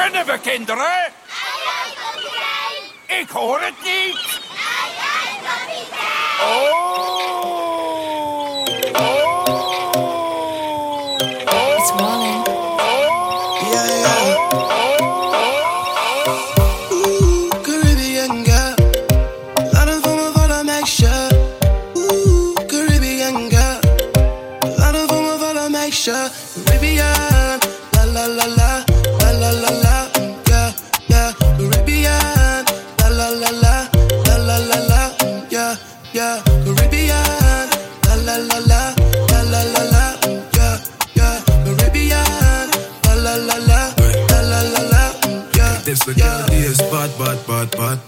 Kunnen we, kinderen? Ai, ai, kapitein! Ik hoor het niet! Ai, ai, kapitein! Oh!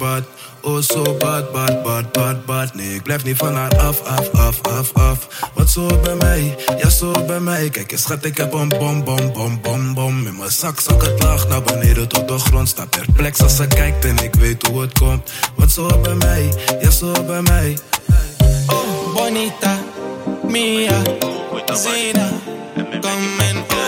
Bad. Oh, zo bad, bad, bad, bad, bad. Nee, ik blijf niet van haar af, af, af, af, af. Wat zo bij mij, ja, zo bij mij. Kijk eens, schat, ik heb een bom, bom, bom, bom, bom. In mijn zak zak het laag naar beneden tot de grond. Sta perplex als ze kijkt en ik weet hoe het komt. Wat zo bij mij, ja, zo bij mij. Oh, bonita, mia, Zena, come and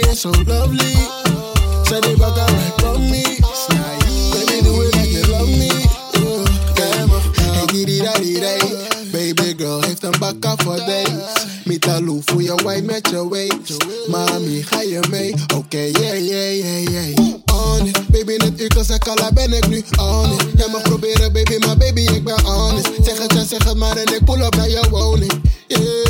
your body so lovely. Zet die bakka right from me. Baby, do it like you love me. Oh, yeah, day. Baby girl heeft een bakka voor days. Mitalu voor je wine met je waist. Mami, ga je mee? Oké, yeah, yeah, yeah, yeah. On it, baby, net u kan zeggen, la ben ik on it. Jij mag proberen, baby, maar baby, ben honest. Zeg het zeg het maar en pull up naar je woning. Yeah,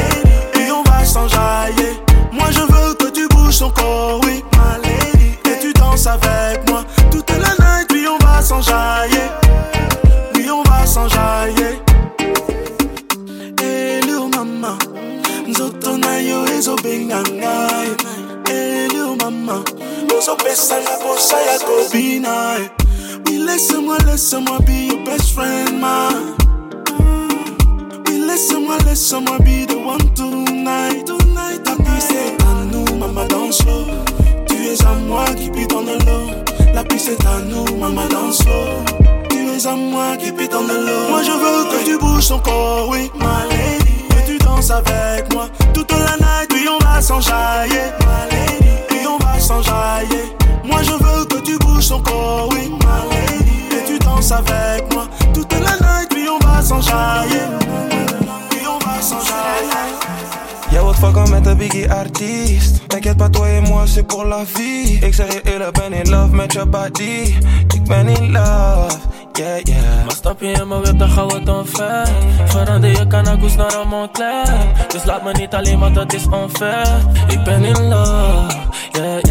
ton corps, oui. Que tu danses avec moi toute la night, oui, on va s'enjailler. Oui, on va s'enjailler. Little mama. Nzoto na yo ezobenganga Hey, little mama ozopesanga posa ya kobina. Oui, laisse-moi, laisse-moi be your best friend, ma Oui, laisse-moi, laisse-moi be the one Tonight, Tu es à moi qui puis dans le lot. La piste est à nous, maman danse slow Tu es à moi qui puis dans le lot. Moi je veux que tu bouges ton corps, oui, ma lady Que tu danses avec moi. Toute la night, oui, on va s'enjailler, ma lady Et on va s'enjailler. Moi je veux que tu bouges ton corps, oui, ma lady Et tu danses avec moi. Toute la night, oui, on va s'enjailler Oui, on va s'enjailler Jij wilt fucken met een biggie artiest. T'inquiète pas, toi et moi, c'est pour la vie. Ik zeg je eerlijk, ben in love met je body. Ik ben in love, yeah, yeah. Maar stap je in mijn whip, dan gaan we het omver Verander je canagoes naar een Montclair. Dus laat me niet alleen, want dat is onfair Ik ben in love, yeah, yeah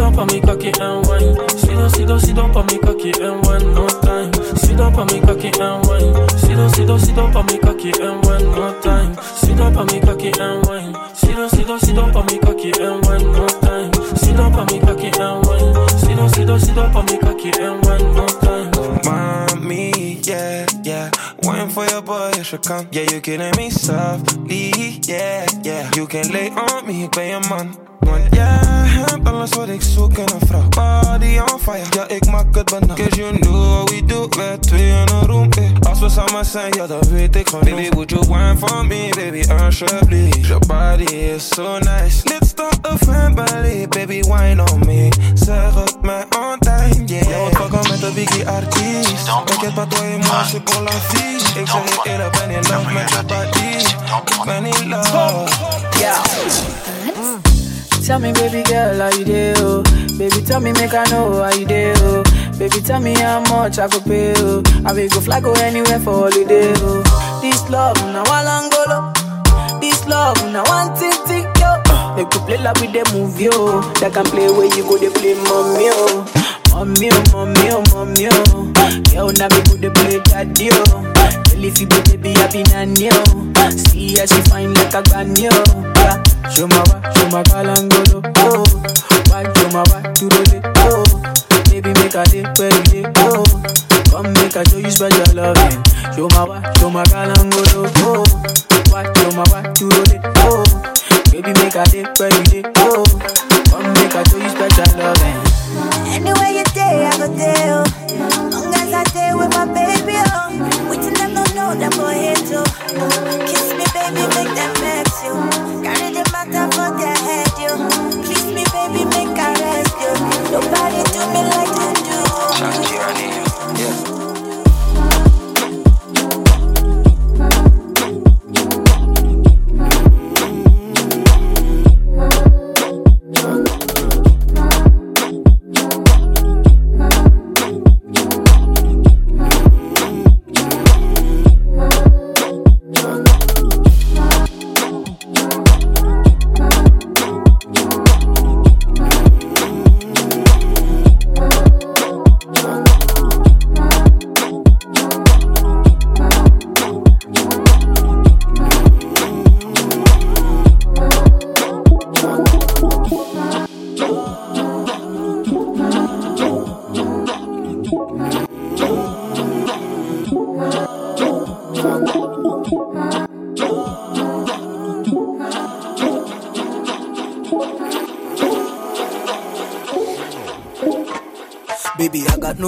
down for me cocky and wine. Sit down, sit down, sit down for me cocky and wine more time. Sit down for me cocky and wine. Sit down, sit down, sit down for me cocky and wine more time. Sit down for me cocky and wine. Sit down, sit down, sit down for me cocky and wine more time. Sit down for me cocky and wine. Sit down, sit down, sit down for me cocky and wine more time. Mommy, yeah, yeah. Wine for your boy, you should come. Yeah, you're killing me softly, yeah you can lay on me, ik ben je man. Want jij hebt alles wat ik zoek in een vrouw. Body on fire, ja ik maak het banaan. Cause you know what we do, we twee in een room. Eh. Als we samen zijn, ja dat weet ik genoeg. Baby, would you wine for me, baby, alsjeblieft. Your body is so nice. Let's start a family, baby, wine on me. Zeg het mij on time, yeah. Jij wordt fucken met een biggie artiest. T'inquiète pas, toi et moi, c'est pour la vie. Ik zeg je eerlijk, ben in love met je body. Ik ben in love. Tell me, baby girl, how you do? Oh? Baby, tell me, make I know how you do. Oh? Baby, tell me how much I could pay. Oh? I will go fly, go anywhere for holiday. Oh? This love, now I Angolo. This love, now one tick tick yo. They could play like with the movie, yo. They can play where you go, they play mommy, yo. Mommy, oh, mommy, oh, mommy, oh. Yo, now me go, they play daddy, yo. Tell if you baby, I be nanny. See how she fine like a granny, yo. Yeah. Show my wa, show my kalangolo, oh. Why, show my wa, do the oh. Baby, make a day where you dey, oh. Come make a show you special loving. Show my wa, show my kalangolo, oh. Why, show my wa, do the oh. Baby, make a day where you dey, oh.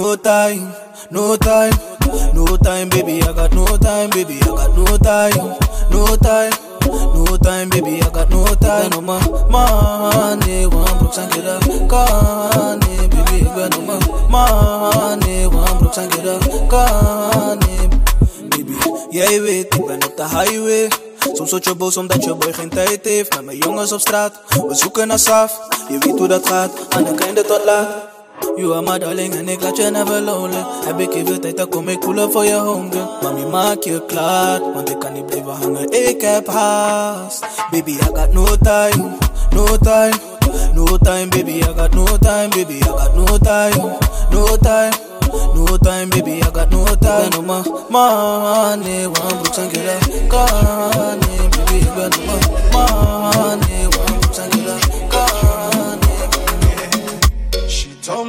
No time, no time, no time, baby, I got no time, baby, I got no time, no time, no time, baby, I got no time. No ma, money, one brooks and get up, money, baby, I got no ma, money, one brooks and get up, money, baby. Jij weet, ik ben op de highway. Soms word je boos omdat je boy geen tijd heeft. Met mijn jongens op straat, we zoeken naar saf. Je weet hoe dat gaat, aan de einde tot laat. You are my darling ik laat je never lonely. Heb ik even tijd, dan kom ik koelen voor je honger Mami, maak je klaar, want kan niet blijven hangen Ik heb haast Baby, I got no time, no time No time, baby, I got no time Baby, I got no time, no time No time, baby, I got no time. No ma, money, one brooks and get up Money, baby, I got no money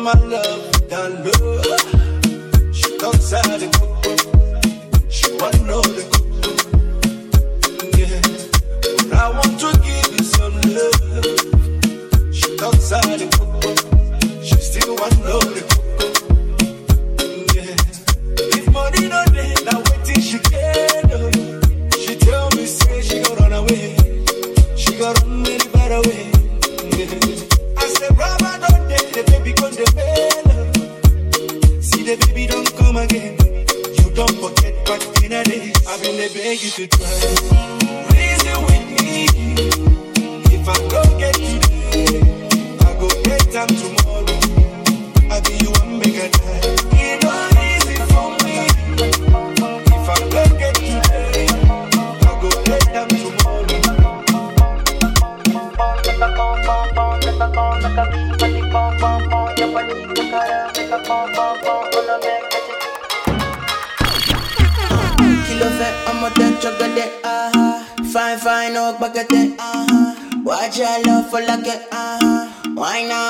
my love down low. She talks out the cook.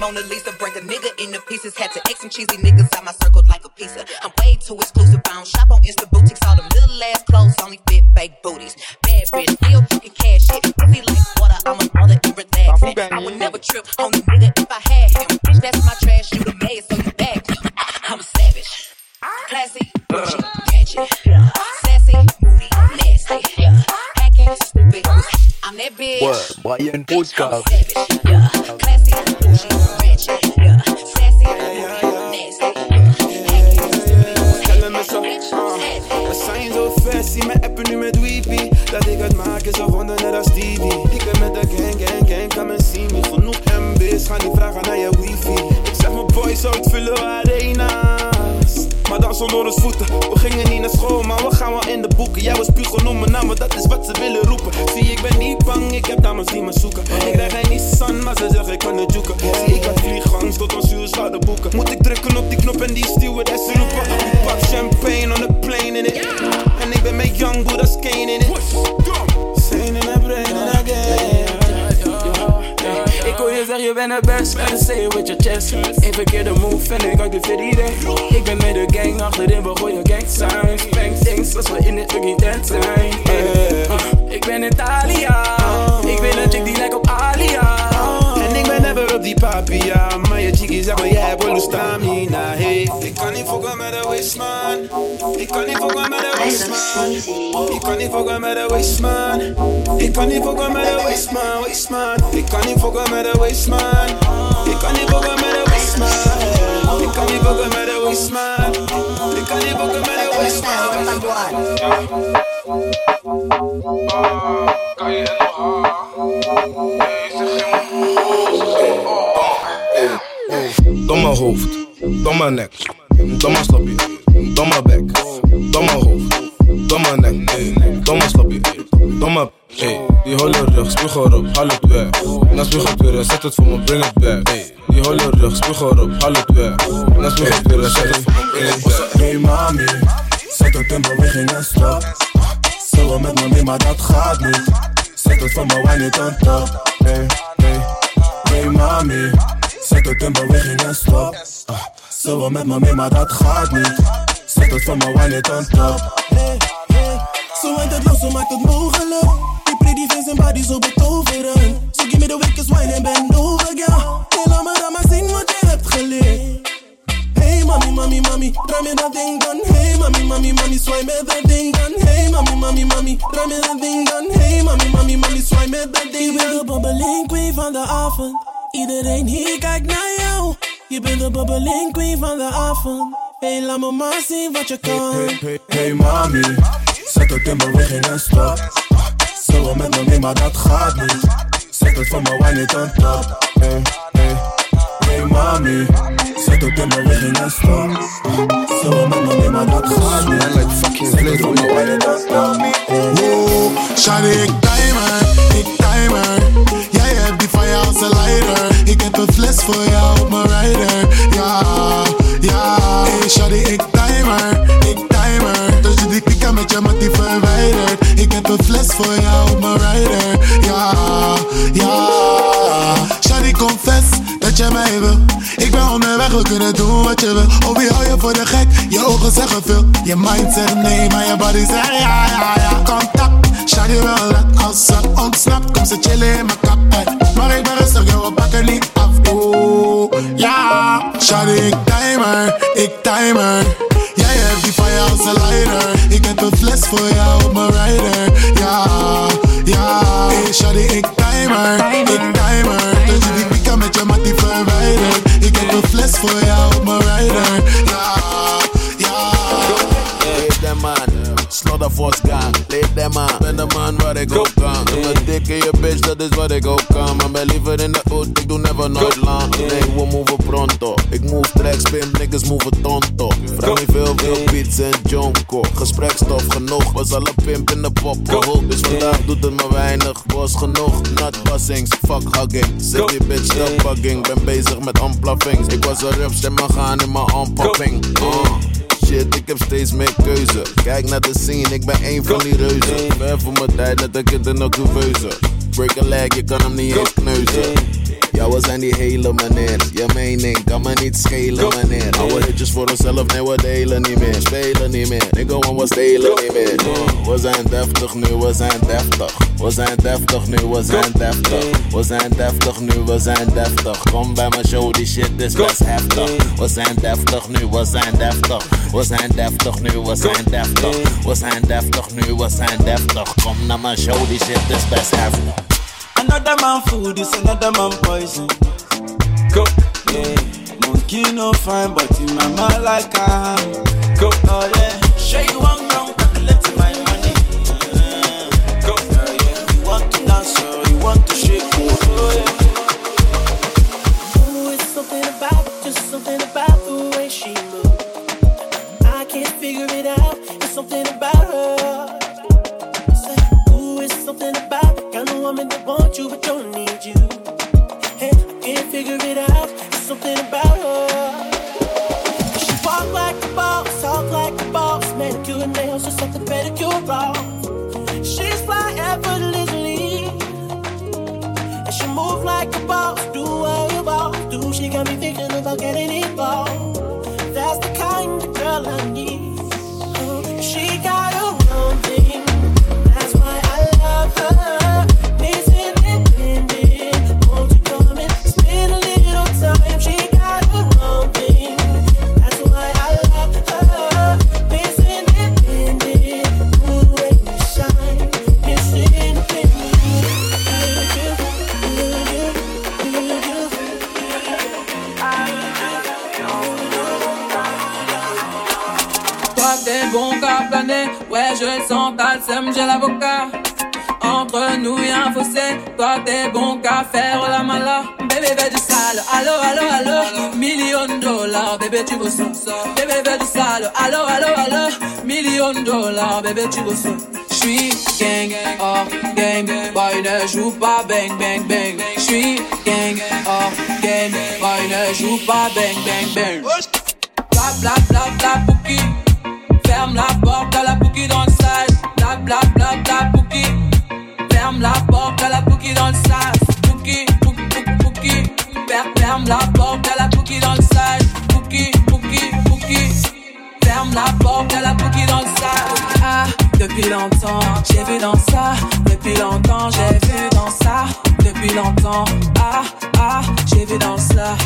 Mona Lisa. Break a nigga into pieces. Had to X some cheesy niggas out my circle like a pizza. I'm way too exclusive. I don't shop on Insta boutiques. All them little ass clothes only fit fake booties. Bad bitch, still fucking cash shit. Pussy like water. I'm a mother and relaxing. I would never trip on the nigga if I had him. Bitch, that's my trash. You the maid, so you him. I'm a savage. Classy, bougie, ratchet, sassy, moody, nasty, hacking, stupid. I'm that bitch. Word, Bayern Podcast. Savage, yeah. Classy, bougie, zonder ons voeten, we gingen niet naar school Maar we gaan wel in de boeken. Jij was puur naam, maar dat is wat ze willen roepen. Zie ik ben niet bang, ik heb dames die me zoeken. Ik krijg geen Nissan, maar ze zeggen ik kan het joeken Zie ik had vliegangst tot ons uur zouden boeken. Moet ik drukken op die knop en die stewardess roepen pop champagne on the plane in it. En ik ben met young Buddha skane in it. Zijn in the brain and again je zeggen je bent het best, gotta say it with your chest. Eén verkeerde move en ik had dit fit idee. Ik ben met de gang, achterin we gooien gang signs Bang things als we in de fucking tent zijn. Uh, Ik ben Italia, ik ben een chick die lijkt op Alia. En ik ben never op die papia Maar je chickie zegt maar jij hebt wel stamina hey. Ik kan niet fokken met de waste man Ik kan niet fokken met de waste man Ik kan niet fokken met de waste man Ik kan niet fokken met de waste man, waste man Ik kan niet fokken met de waste man Ik kan niet fokken met de waste man Ik kan niet fokken met de waste man Ik kan niet fokken met de waste man, waste man Kan Domme hoofd, domme nek, domme slappie, domme bek, domme hoofd, domme nek, domme slappie, domme Hey, die holle rug, spuug erop, haal het weg. Na spuug het weer, zet het voor me, bring het back. Hey, die holle rug, spuug erop, haal het weg. Na spuug het weer, zet het voor me, bring het back. Hey mami, zet het in beweging en stop. Zullen met me mee, maar dat gaat niet. Zet het van me, wijn niet aan top. Hey, hey, hey mami, zet het in beweging en stop. Ah, Zullen met me mee, maar dat gaat niet. Zet het van me, wijn niet aan top. Hey, hey, zo uit het los, zo maakt het mogelijk. Die pretty face en body zo betoverend. So give me the wickedest wine en bend over, girl. Hey, laat me dan maar zien wat je hebt geleerd. Hey mami, mami, mami, draai me dat ding dan. Hey mami, mami, mami, zwaai met dat ding dan. Hey mami, mami, mami, draai me dat ding dan. Hey mami, mami, mami, zwaai met dat ding dan. Je bent de bobbeling queen van de avond. Iedereen hier kijkt naar jou. Je bent de bobbeling queen van de avond. Hey, laat me maar zien wat je kan. Hey, hey, hey mami, zet het in beweging en stop. Zullen met me mee, maar dat gaat niet. Zet het van me, wijn niet aan top. Hey, hey, hey mami. Zet het in beweging en stop. Zullen met me mee, maar dat gaat niet. Zet het van me, wijn niet aan top. Wow, Shawty, ik timer, ik timer. Jij Ik heb een fles voor jou op mijn rider. Ja, ja. Hey, Shawty, ik timer, ik timer. Dus je die kikken met je mat die verwijderd. Ik heb een fles voor jou op mijn rider. Ja, ja. Shawty, confess dat je mij wil. Ik ben onderweg, we kunnen doen wat je wil. Oh, wie hou je voor de gek? Je ogen zeggen veel. Je mind zegt nee, maar je body zegt ja, ja, ja. Contact, Shawty wel net als ze ontsnapt, kom ze chillen mijn kap. ey. Maar ik ben rustig, yo, we pakken niet af. Oeh, ja. Shawty, ik timer, ik timer. Jij hebt die fire als een lighter. Ik heb een fles voor jou op mijn rider. Ja, ja. Hey, shawty, ik timer, ik timer. Dus je die pika met je mattie verwijderd. Ik heb een fles voor jou op mijn rider. Ja. Force. Leef de man, ben de man waar ik ook kan. Doe me dik in je bitch, dat is wat ik ook kan. Maar ben liever in de hood, ik doe never nooit lang. Nee, we move pronto. Ik move tracks, spin niggas move tonto. Vraag niet veel, veel beats en jonko. Gesprekstof genoeg, was alle pimp in de pop. Dus vandaag doet het me weinig, was genoeg. Not passings, fuck hugging. Zit die bitch stop bugging, ben bezig met unpluffings. Ik was een rups, en maar gaan in mijn unpopping. Uh. Shit, ik heb steeds meer keuze. Kijk naar de scene, ik ben één van die reuzen. Ver voor mijn tijd, net een kind in een couveuse. Break a leg, je kan hem niet eens kneuzen. Ja, we zijn die hele meneer. Je mening kan me niet schelen, meneer. Oude hitjes voor onszelf, nee, we delen niet meer. Spelen niet meer, nigga, want we stelen niet meer. Uh, we zijn deftig nu, we zijn deftig. We zijn deftig nu, we zijn deftig. We zijn deftig nu, we zijn deftig. Kom bij mijn show, die shit is best heftig. We zijn deftig nu, we zijn deftig. We zijn deftig nu, we zijn deftig. We zijn deftig nu, we zijn deftig. Kom naar mijn show, die shit is best heftig. Another man food is another man poison. Go. Yeah. Monkey no fine, but in my mind like I am. Go. Oh yeah. Show you move like a boss, faire la mala. Bébé fais du sale, allo allo allo, million dollars, bébé tu veux ça. Bébé du sale, allo allo allo, million dollars, bébé tu veux ça. J'suis gang, oh game, boy ne joue pas bang bang bang. J'suis gang, oh game, boy ne joue pas bang bang bang. Bla bla bla bla. Ferme la porte la la porte à la pouki dans le sas. Pouki, pouki, pouki. Ferme la porte à la pouki dans le sas. Ah, depuis longtemps, j'ai vu dans ça. Depuis longtemps, j'ai vu. Depuis longtemps, ah, ah, j'ai vu dans ça.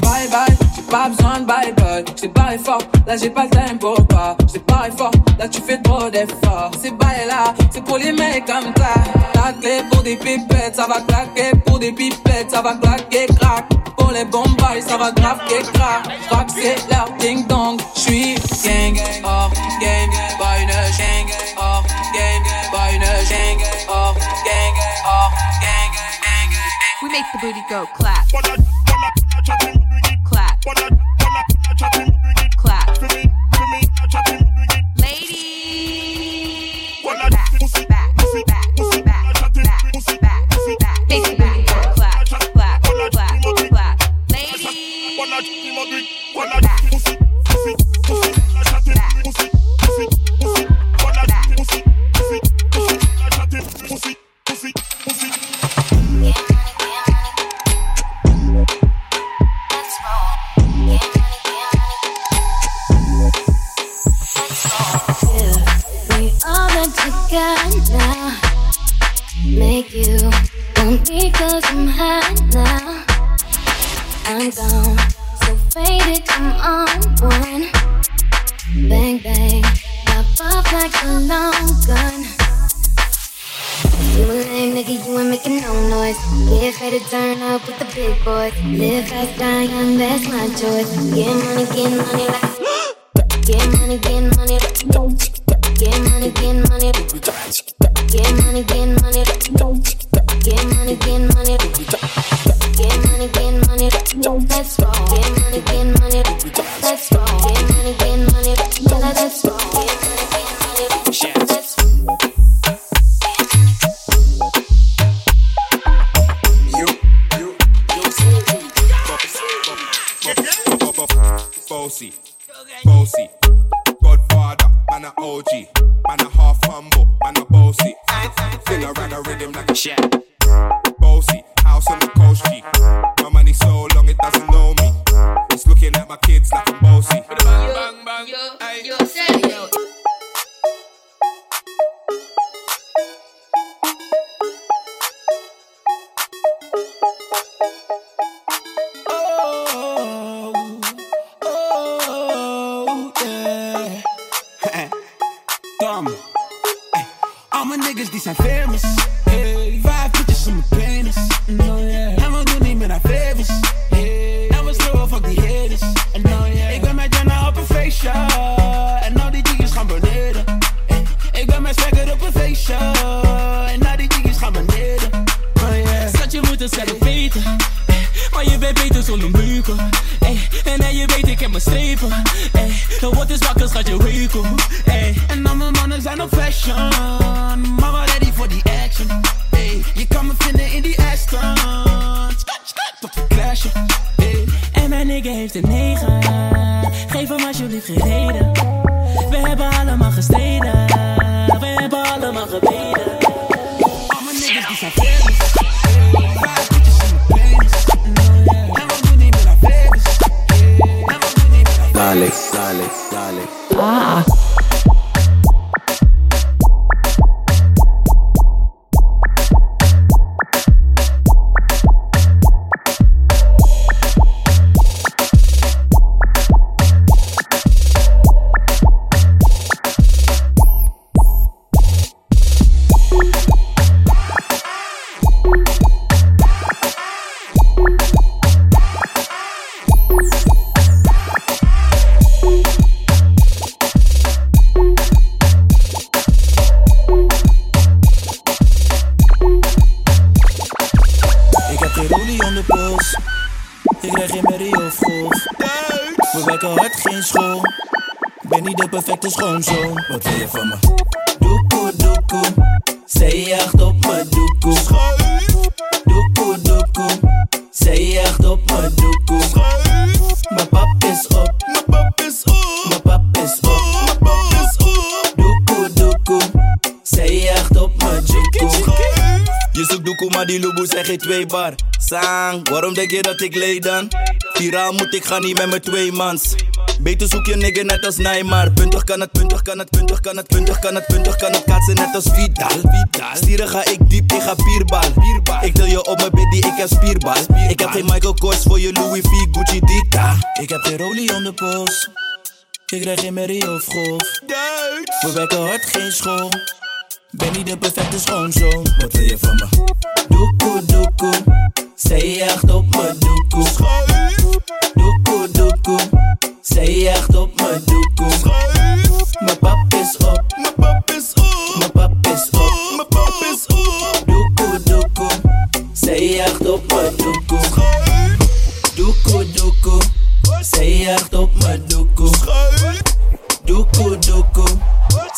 Bye bye, j'ai pas besoin de bye bye. J'ai barré fort, là j'ai pas le time pour pas. J'ai barré fort, là tu fais trop d'efforts. C'est bye là, c'est pour les mecs comme ça. La clé pour des pipettes, ça va claquer. Pour des pipettes, ça va claquer, crack. Pour les bombes, ça va grave crack. J'crois que c'est leur ding dong. J'suis gang, hors game, boy ne gang, hors game, boy ne gang, hors gang, hors gang. We make the booty go clap. Clap. waste that's my choice. Get money, get money like Jullie zeg zijn geen twee bar. Sang, waarom denk je dat ik leed dan? Viraal moet ik gaan niet met mijn twee mans. Beter zoek je nigger net als Neymar. Puntig kan het, puntig kan het, puntig kan het, puntig kan het, puntig kan het kaatsen net als Vidal. Stieren ga ik diep, ik ga bierbal. Ik til je op mijn biddy, ik heb spierbal. Ik heb geen Michael Kors voor je Louis V, Gucci Dita. Ik heb geen Rollie on de pols. Ik krijg geen merrie of golf. We werken hard, geen school. Ben niet de perfecte schoonzoon. Wat wil je van me? Doekoe, doekoe. Zij je echt op me doekoe. Doekoe, doekoe. Zij je echt op me doekoe. Mijn pap is op. Mijn pap is op. Mijn pap is op. Mijn pap is op. Doekoe, doekoe. Zij je echt op me doekoe. Doekoe, doekoe. Zij je echt op me doekoe. Doekoe, doekoe.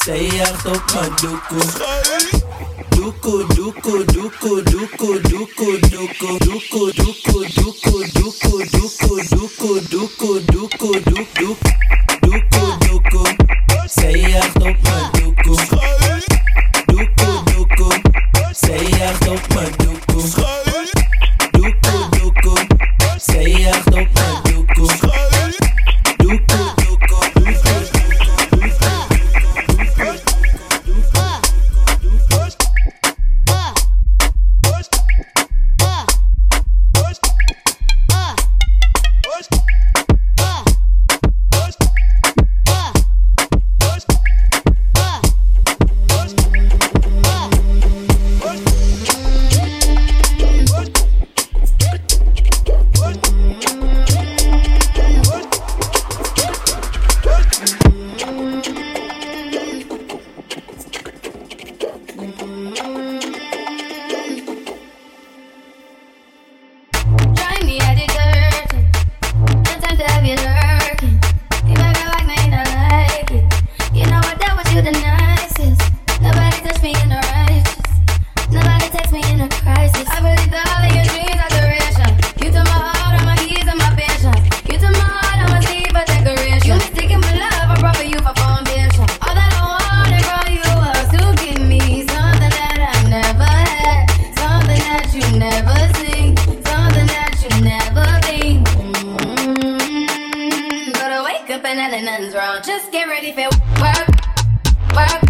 Saya sopa duku Duku, duku, duku, duku, duku, duku Duku, duku, duku, duku, duku, duku, duku, duku, duku Duku, duku Saya sopa duku get ready for work, work.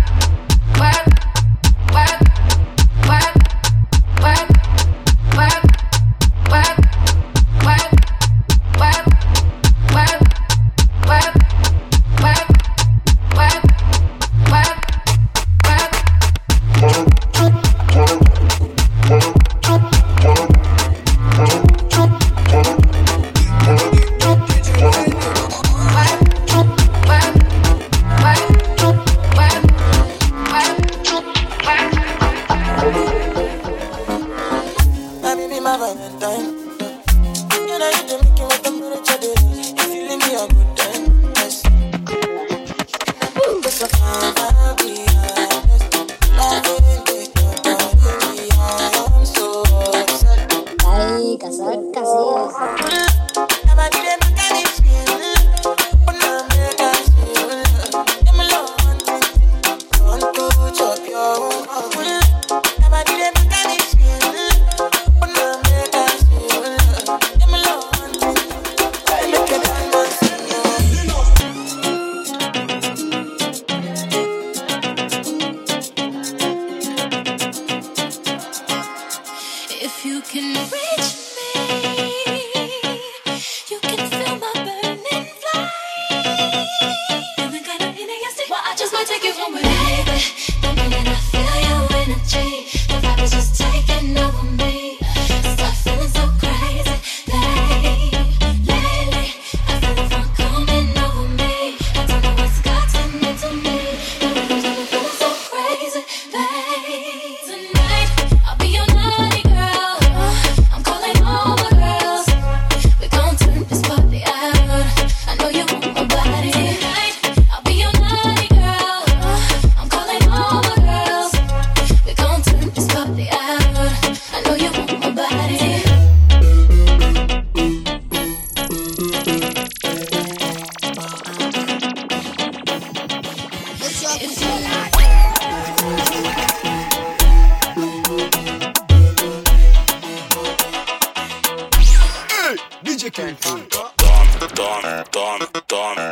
Don, Don, Don, Don.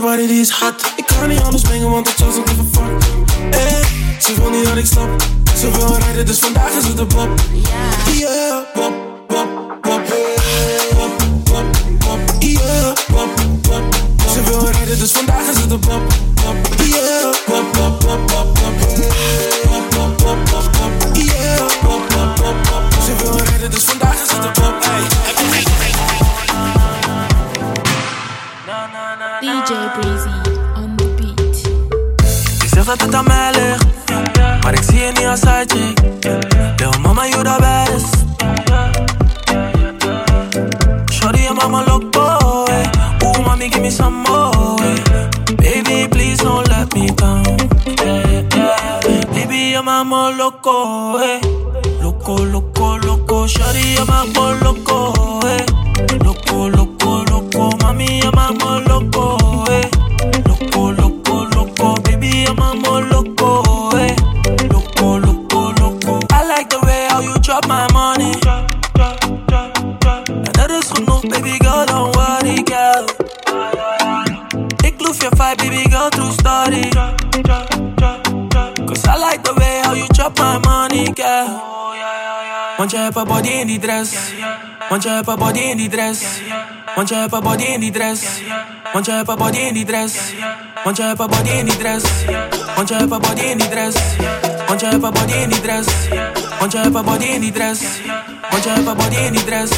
die is hot Ik kan niet anders brengen, want het was nog niet eh, ze wil niet dat ik stap. Ze wil rijden, dus vandaag is het een pop. Yeah, pop, pop, pop. Pop, pop, pop. De pop, Ze wil rijden, dus vandaag is het een pop. Pop, pop, pop, Yeah, pop, pop, pop, pop Ze wil rijden, dus vandaag Breezy on the beat. Ik zeg dat het aan mij ligt, maar ik zie je niet. Yo, mama, you the best. Shorty, your mama loco, eh. Ooh, mommy, give me some more, eh. Baby, please don't let me down. Yeah, yeah. Baby, your mama loco, eh. Loco, loco, loco. Shorty, your mama. Loco, Loef je vibe, baby girl, true story. Cause I like the way how you drop my money, girl. Want je hebt een body in die dress. Want je hebt een body in die dress. Je hebt een body in die dress. Want je hebt een body in die dress. Want je hebt een body in die dress. Want je hebt een body in die dress. Want je hebt een body in die dress. Want je hebt een body in die dress. Want je hebt een body in die dress.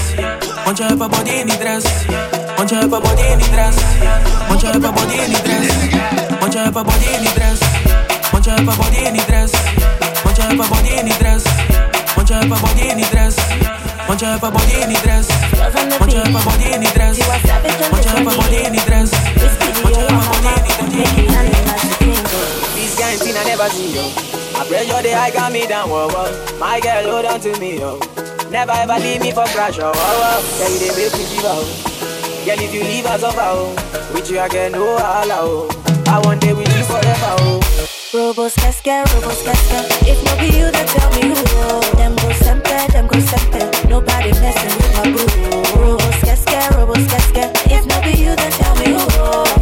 Want je hebt een body in die dress. Want je hebt een body in die dress. Want je hebt een body in die dress. Want je hebt een body in die dress. Want je hebt een body in die dress. Want je hebt een body in die dress. Want je hebt een body in die dress. Want je hebt body in die dress. Je hebt body in die dress. Je hebt body in die dress. Je hebt body in die dress. This kind thing I never see, yo. I pressure the high got me down, whoa, whoa. My girl, hold on to me, yo. Never ever leave me for crash, oh, whoa, whoa. Yeah, you dey make me shiver, oh. Girl, if you leave us over, oh. With you, I get no holla, oh. I want day with you forever, oh. Robos casca, robos casca. If no be you, then tell me who. Them go sempe, them go sempe. Nobody messing with my boo. Robos casca, robos casca. If no be you, then tell me who.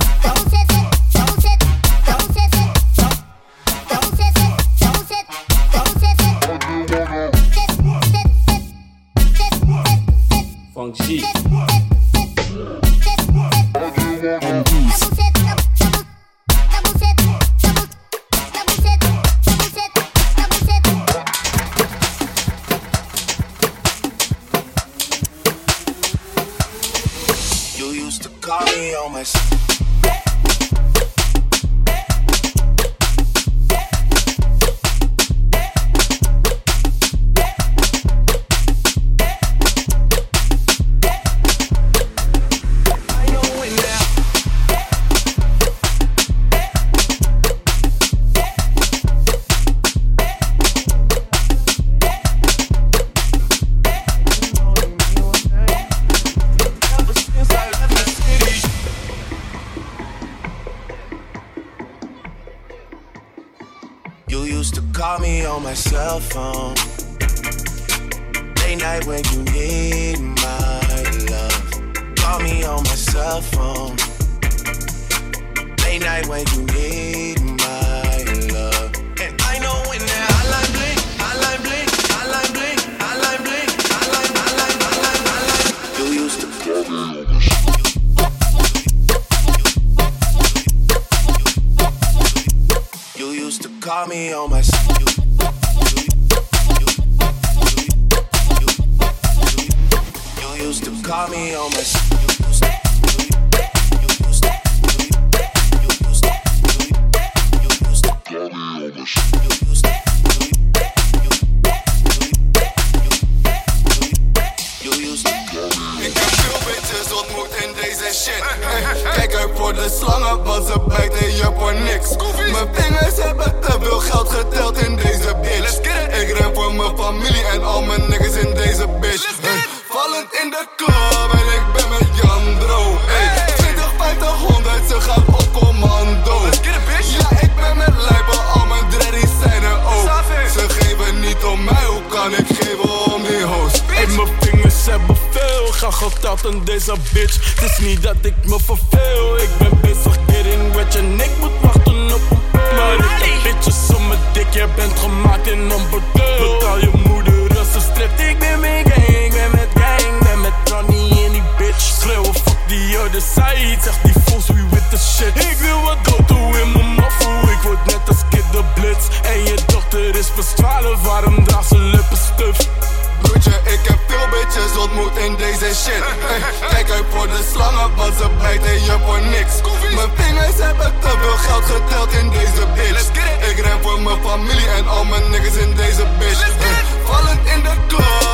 You used to call me on my cell phone. Late night when you need my love. Call me on my cell phone. Late night when you need call me on my. You, you used to call me on my. Deze bitch. Het is niet dat ik me verveel. Ik ben bezig getting rich en ik moet wachten op een pil. Maar ik heb bitches om mijn dik, je bent gemaakt in een bordeel. Betaal je moeder als ze stript. Ik ben met gang, ik ben met gang. Ben met Ronnie en die bitch. Schreeuwen fuck die other side. Zeg die fools, we with the shit. Ik wil wat dood doen in mijn maffoe. Ik word net als Kid de Blitz. En je dochter is pas 12, waarom draagt ze lippenstift? Broertje, ik heb veel bitches ontmoet in deze shit worden slangen, want ze bijten je voor niks. Mijn vingers hebben te veel geld geteld in deze bitch. Ik ren voor mijn familie en al mijn niggas in deze bitch. Vallend in de club.